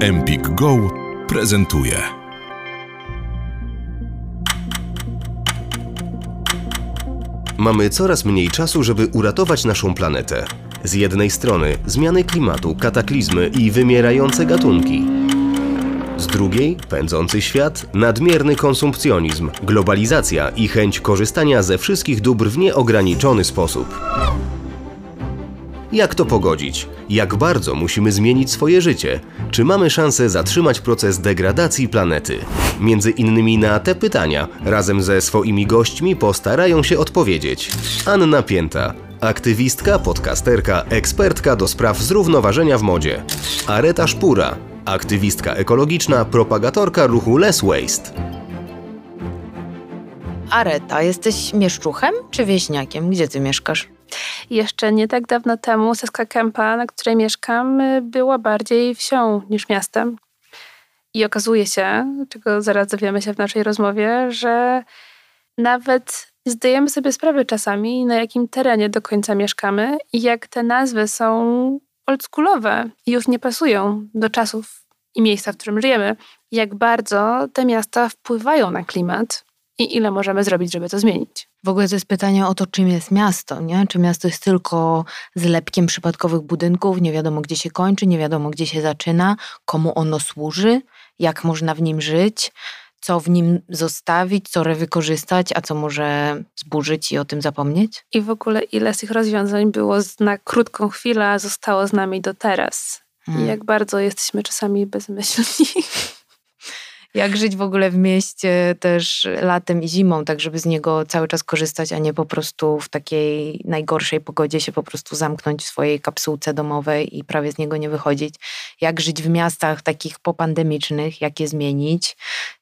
Empik Go prezentuje. Mamy coraz mniej czasu, żeby uratować naszą planetę. Z jednej strony zmiany klimatu, kataklizmy i wymierające gatunki. Z drugiej pędzący świat, nadmierny konsumpcjonizm, globalizacja i chęć korzystania ze wszystkich dóbr w nieograniczony sposób. Jak to pogodzić? Jak bardzo musimy zmienić swoje życie? Czy mamy szansę zatrzymać proces degradacji planety? Między innymi na te pytania razem ze swoimi gośćmi postarają się odpowiedzieć. Anna Pięta, aktywistka, podcasterka, ekspertka do spraw zrównoważenia w modzie. Areta Szpura, aktywistka ekologiczna, propagatorka ruchu Less Waste. Areta, jesteś mieszczuchem czy wieśniakiem? Gdzie ty mieszkasz? Jeszcze nie tak dawno temu Seska Kępa, na której mieszkam, była bardziej wsią niż miastem. I okazuje się, czego zaraz dowiemy się w naszej rozmowie, że nawet zdajemy sobie sprawy czasami, na jakim terenie do końca mieszkamy i jak te nazwy są oldschoolowe i już nie pasują do czasów i miejsca, w którym żyjemy. Jak bardzo te miasta wpływają na klimat i ile możemy zrobić, żeby to zmienić. W ogóle to jest pytanie o to, czym jest miasto, nie? Czy miasto jest tylko zlepkiem przypadkowych budynków, nie wiadomo gdzie się kończy, nie wiadomo gdzie się zaczyna, komu ono służy, jak można w nim żyć, co w nim zostawić, co rewykorzystać, a co może zburzyć i o tym zapomnieć? I w ogóle ile z tych rozwiązań było na krótką chwilę, a zostało z nami do teraz. Hmm. I jak bardzo jesteśmy czasami bezmyślni. jak żyć w ogóle w mieście też latem i zimą, tak żeby z niego cały czas korzystać, a nie po prostu w takiej najgorszej pogodzie się po prostu zamknąć w swojej kapsułce domowej i prawie z niego nie wychodzić. Jak żyć w miastach takich popandemicznych, jak je zmienić,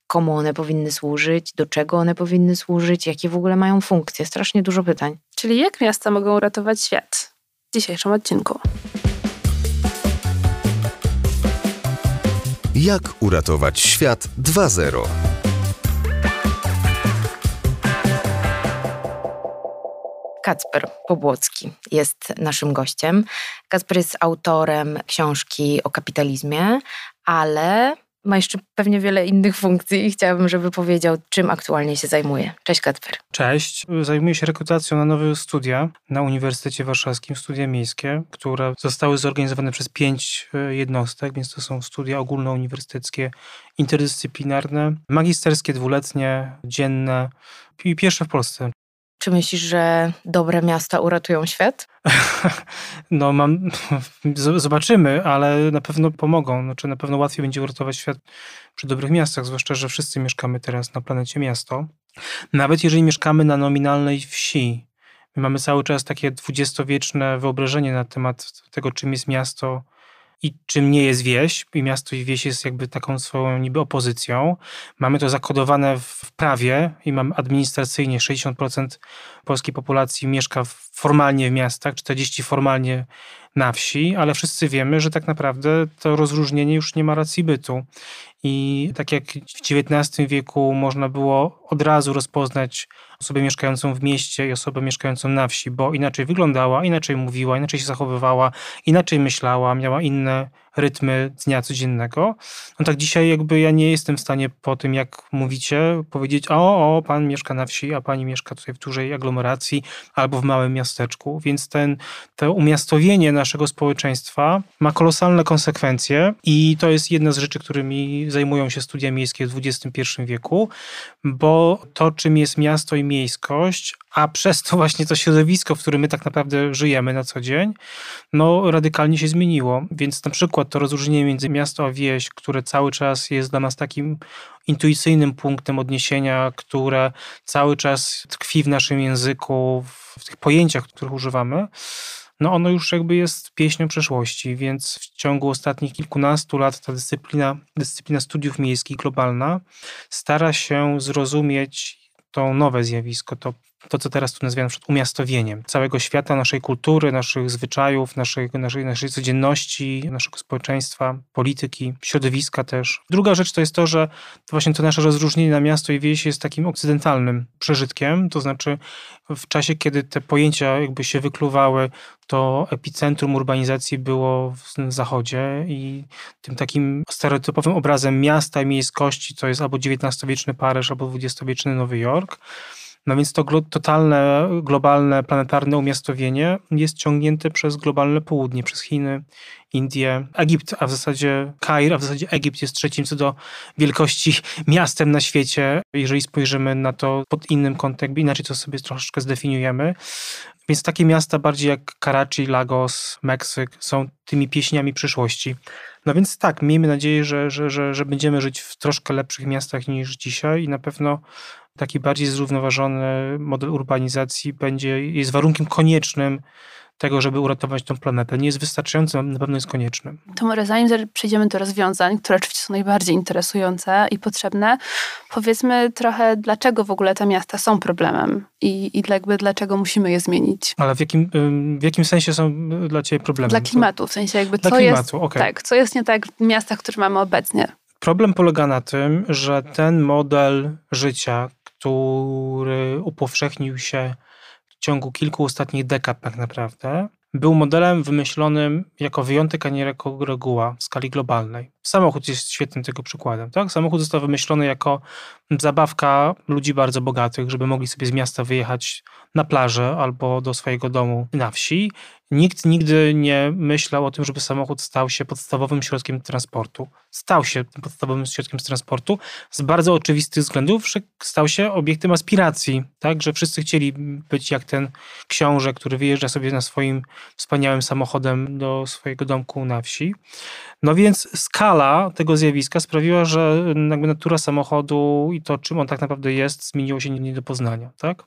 komu one powinny służyć, do czego one powinny służyć, jakie w ogóle mają funkcje. Strasznie dużo pytań. Czyli jak miasta mogą ratować świat? W dzisiejszym odcinku. Jak uratować świat 2.0? Kacper Pobłocki jest naszym gościem. Kacper jest autorem książki o kapitalizmie, ale ma jeszcze pewnie wiele innych funkcji i chciałabym, żeby powiedział, czym aktualnie się zajmuje. Cześć Kacper. Cześć. Zajmuję się rekrutacją na nowe studia na Uniwersytecie Warszawskim, studia miejskie, które zostały zorganizowane przez pięć e, jednostek, więc to są studia ogólnouniwersyteckie, interdyscyplinarne, magisterskie, dwuletnie, dzienne i pierwsze w Polsce. Czy myślisz, że dobre miasta uratują świat? No, mam, zobaczymy, ale na pewno pomogą. Znaczy, na pewno łatwiej będzie uratować świat przy dobrych miastach, zwłaszcza, że wszyscy mieszkamy teraz na planecie miasto. Nawet jeżeli mieszkamy na nominalnej wsi, my mamy cały czas takie dwudziestowieczne wyobrażenie na temat tego, czym jest miasto i czym nie jest wieś. I miasto i wieś jest jakby taką swoją niby opozycją. Mamy to zakodowane w prawie i mamy administracyjnie 60% polskiej populacji mieszka formalnie w miastach, 40% formalnie na wsi, ale wszyscy wiemy, że tak naprawdę to rozróżnienie już nie ma racji bytu. I tak jak w XIX wieku można było od razu rozpoznać osobę mieszkającą w mieście i osobę mieszkającą na wsi, bo inaczej wyglądała, inaczej mówiła, inaczej się zachowywała, inaczej myślała, miała inne rytmy dnia codziennego. No tak dzisiaj jakby ja nie jestem w stanie po tym, jak mówicie, powiedzieć, o, o, pan mieszka na wsi, a pani mieszka tutaj w dużej aglomeracji albo w małym miasteczku. Więc ten, to umiastowienie naszego społeczeństwa ma kolosalne konsekwencje i to jest jedna z rzeczy, którymi zajmują się studia miejskie w XXI wieku, bo to, czym jest miasto i miejskość, a przez to właśnie to środowisko, w którym my tak naprawdę żyjemy na co dzień, no radykalnie się zmieniło. Więc na przykład to rozróżnienie między miasto a wieś, które cały czas jest dla nas takim intuicyjnym punktem odniesienia, które cały czas tkwi w naszym języku, w tych pojęciach, których używamy, no ono już jakby jest pieśnią przeszłości, więc w ciągu ostatnich kilkunastu lat ta dyscyplina, dyscyplina studiów miejskich globalna stara się zrozumieć to nowe zjawisko, to to, co teraz tu nazywamy umiastowieniem całego świata, naszej kultury, naszych zwyczajów, naszej, naszej, naszej codzienności, naszego społeczeństwa, polityki, środowiska też. Druga rzecz to jest to, że właśnie to nasze rozróżnienie na miasto i wieś jest takim okcydentalnym przeżytkiem, to znaczy w czasie, kiedy te pojęcia jakby się wykluwały, to epicentrum urbanizacji było w zachodzie i tym takim stereotypowym obrazem miasta i miejskości to jest albo XIX-wieczny Paryż, albo XX-wieczny Nowy Jork. No więc to totalne, globalne, planetarne umiastowienie jest ciągnięte przez globalne południe, przez Chiny, Indie, Egipt, a w zasadzie Kair, a w zasadzie Egipt jest trzecim co do wielkości miastem na świecie, jeżeli spojrzymy na to pod innym kątem, inaczej to sobie troszeczkę zdefiniujemy. Więc takie miasta bardziej jak Karachi, Lagos, Meksyk są tymi pieśniami przyszłości. No więc tak, miejmy nadzieję, że, że, że, że będziemy żyć w troszkę lepszych miastach niż dzisiaj i na pewno taki bardziej zrównoważony model urbanizacji będzie, jest warunkiem koniecznym tego, żeby uratować tę planetę. Nie jest wystarczający, na pewno jest konieczny. To może zanim przejdziemy do rozwiązań, które oczywiście są najbardziej interesujące i potrzebne, powiedzmy trochę, dlaczego w ogóle te miasta są problemem i, i jakby dlaczego musimy je zmienić. Ale w jakim, w jakim sensie są dla Ciebie problemem? Dla klimatu, w sensie jakby dla co klimatu, jest, okay. tak, co jest nie tak w miastach, które mamy obecnie. Problem polega na tym, że ten model życia, który upowszechnił się w ciągu kilku ostatnich dekad tak naprawdę, był modelem wymyślonym jako wyjątek, a nie jako reguła w skali globalnej. Samochód jest świetnym tego przykładem. Tak? Samochód został wymyślony jako zabawka ludzi bardzo bogatych, żeby mogli sobie z miasta wyjechać na plażę albo do swojego domu na wsi. Nikt nigdy nie myślał o tym, żeby samochód stał się podstawowym środkiem transportu. Stał się podstawowym środkiem transportu z bardzo oczywistych względów, że stał się obiektem aspiracji, tak? że wszyscy chcieli być jak ten książę, który wyjeżdża sobie na swoim wspaniałym samochodem do swojego domku na wsi. No więc skala tego zjawiska sprawiła, że jakby natura samochodu i to, czym on tak naprawdę jest, zmieniło się nie do poznania. Tak?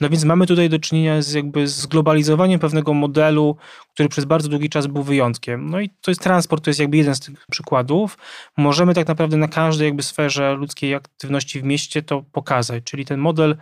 No więc mamy tutaj do czynienia z jakby zglobalizowaniem pewnego modelu, który przez bardzo długi czas był wyjątkiem. No i to jest transport, to jest jakby jeden z tych przykładów. Możemy tak naprawdę na każdej jakby sferze ludzkiej aktywności w mieście to pokazać, czyli ten model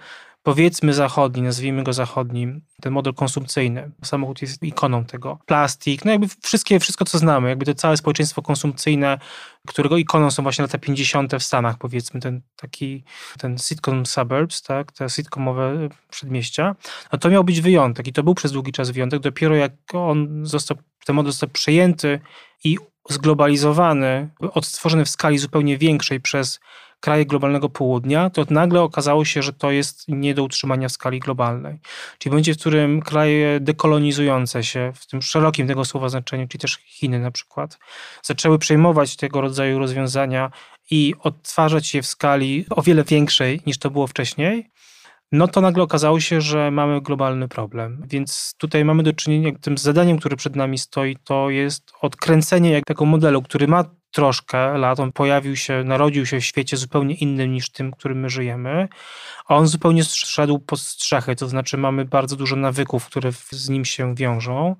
powiedzmy zachodni, nazwijmy go zachodnim, ten model konsumpcyjny. Samochód jest ikoną tego. Plastik, no jakby wszystkie, wszystko co znamy, jakby to całe społeczeństwo konsumpcyjne, którego ikoną są właśnie lata 50. w Stanach, powiedzmy, ten taki, ten sitcom suburbs, tak, te sitcomowe przedmieścia, no to miał być wyjątek i to był przez długi czas wyjątek. Dopiero jak on został, ten model został przejęty i zglobalizowany, odtworzony w skali zupełnie większej przez kraje globalnego południa, to nagle okazało się, że to jest nie do utrzymania w skali globalnej. Czyli będzie, w którym kraje dekolonizujące się, w tym szerokim tego słowa znaczeniu, czyli też Chiny na przykład, zaczęły przejmować tego rodzaju rozwiązania i odtwarzać je w skali o wiele większej niż to było wcześniej, no to nagle okazało się, że mamy globalny problem. Więc tutaj mamy do czynienia, tym zadaniem, które przed nami stoi, to jest odkręcenie tego modelu, który ma troszkę lat, on pojawił się, narodził się w świecie zupełnie innym niż tym, w którym my żyjemy, a on zupełnie szedł pod strzechy, to znaczy mamy bardzo dużo nawyków, które z nim się wiążą.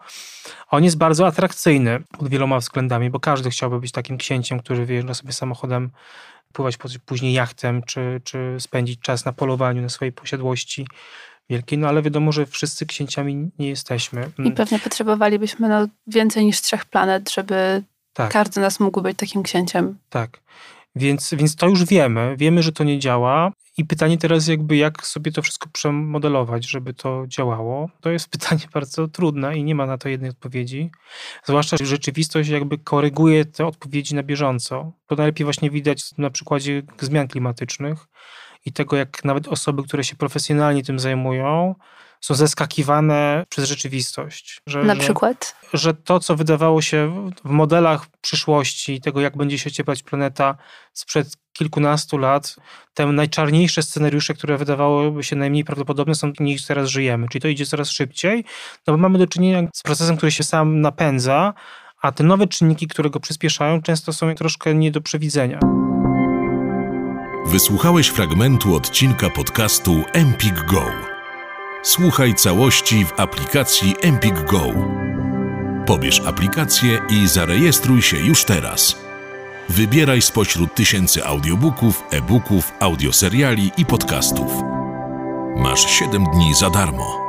On jest bardzo atrakcyjny pod wieloma względami, bo każdy chciałby być takim księciem, który wyjeżdża sobie samochodem pływać później jachtem, czy, czy spędzić czas na polowaniu na swojej posiadłości wielkiej, no ale wiadomo, że wszyscy księciami nie jesteśmy. I pewnie potrzebowalibyśmy no, więcej niż trzech planet, żeby tak. każdy z nas mógł być takim księciem. Tak. Więc, więc to już wiemy. Wiemy, że to nie działa. I pytanie teraz jakby, jak sobie to wszystko przemodelować, żeby to działało. To jest pytanie bardzo trudne i nie ma na to jednej odpowiedzi. Zwłaszcza, że rzeczywistość jakby koryguje te odpowiedzi na bieżąco. To najlepiej właśnie widać na przykładzie zmian klimatycznych i tego, jak nawet osoby, które się profesjonalnie tym zajmują, są zeskakiwane przez rzeczywistość. Że, Na przykład? Że, że, to, co wydawało się w modelach przyszłości, tego jak będzie się cieplać planeta sprzed kilkunastu lat, te najczarniejsze scenariusze, które wydawałyby się najmniej prawdopodobne, są niż teraz żyjemy. Czyli to idzie coraz szybciej, no bo mamy do czynienia z procesem, który się sam napędza, a te nowe czynniki, które go przyspieszają, często są troszkę nie do przewidzenia. Wysłuchałeś fragmentu odcinka podcastu Empik Go. Słuchaj całości w aplikacji Empik Go. Pobierz aplikację i zarejestruj się już teraz. Wybieraj spośród tysięcy audiobooków, e-booków, audioseriali i podcastów. Masz 7 dni za darmo.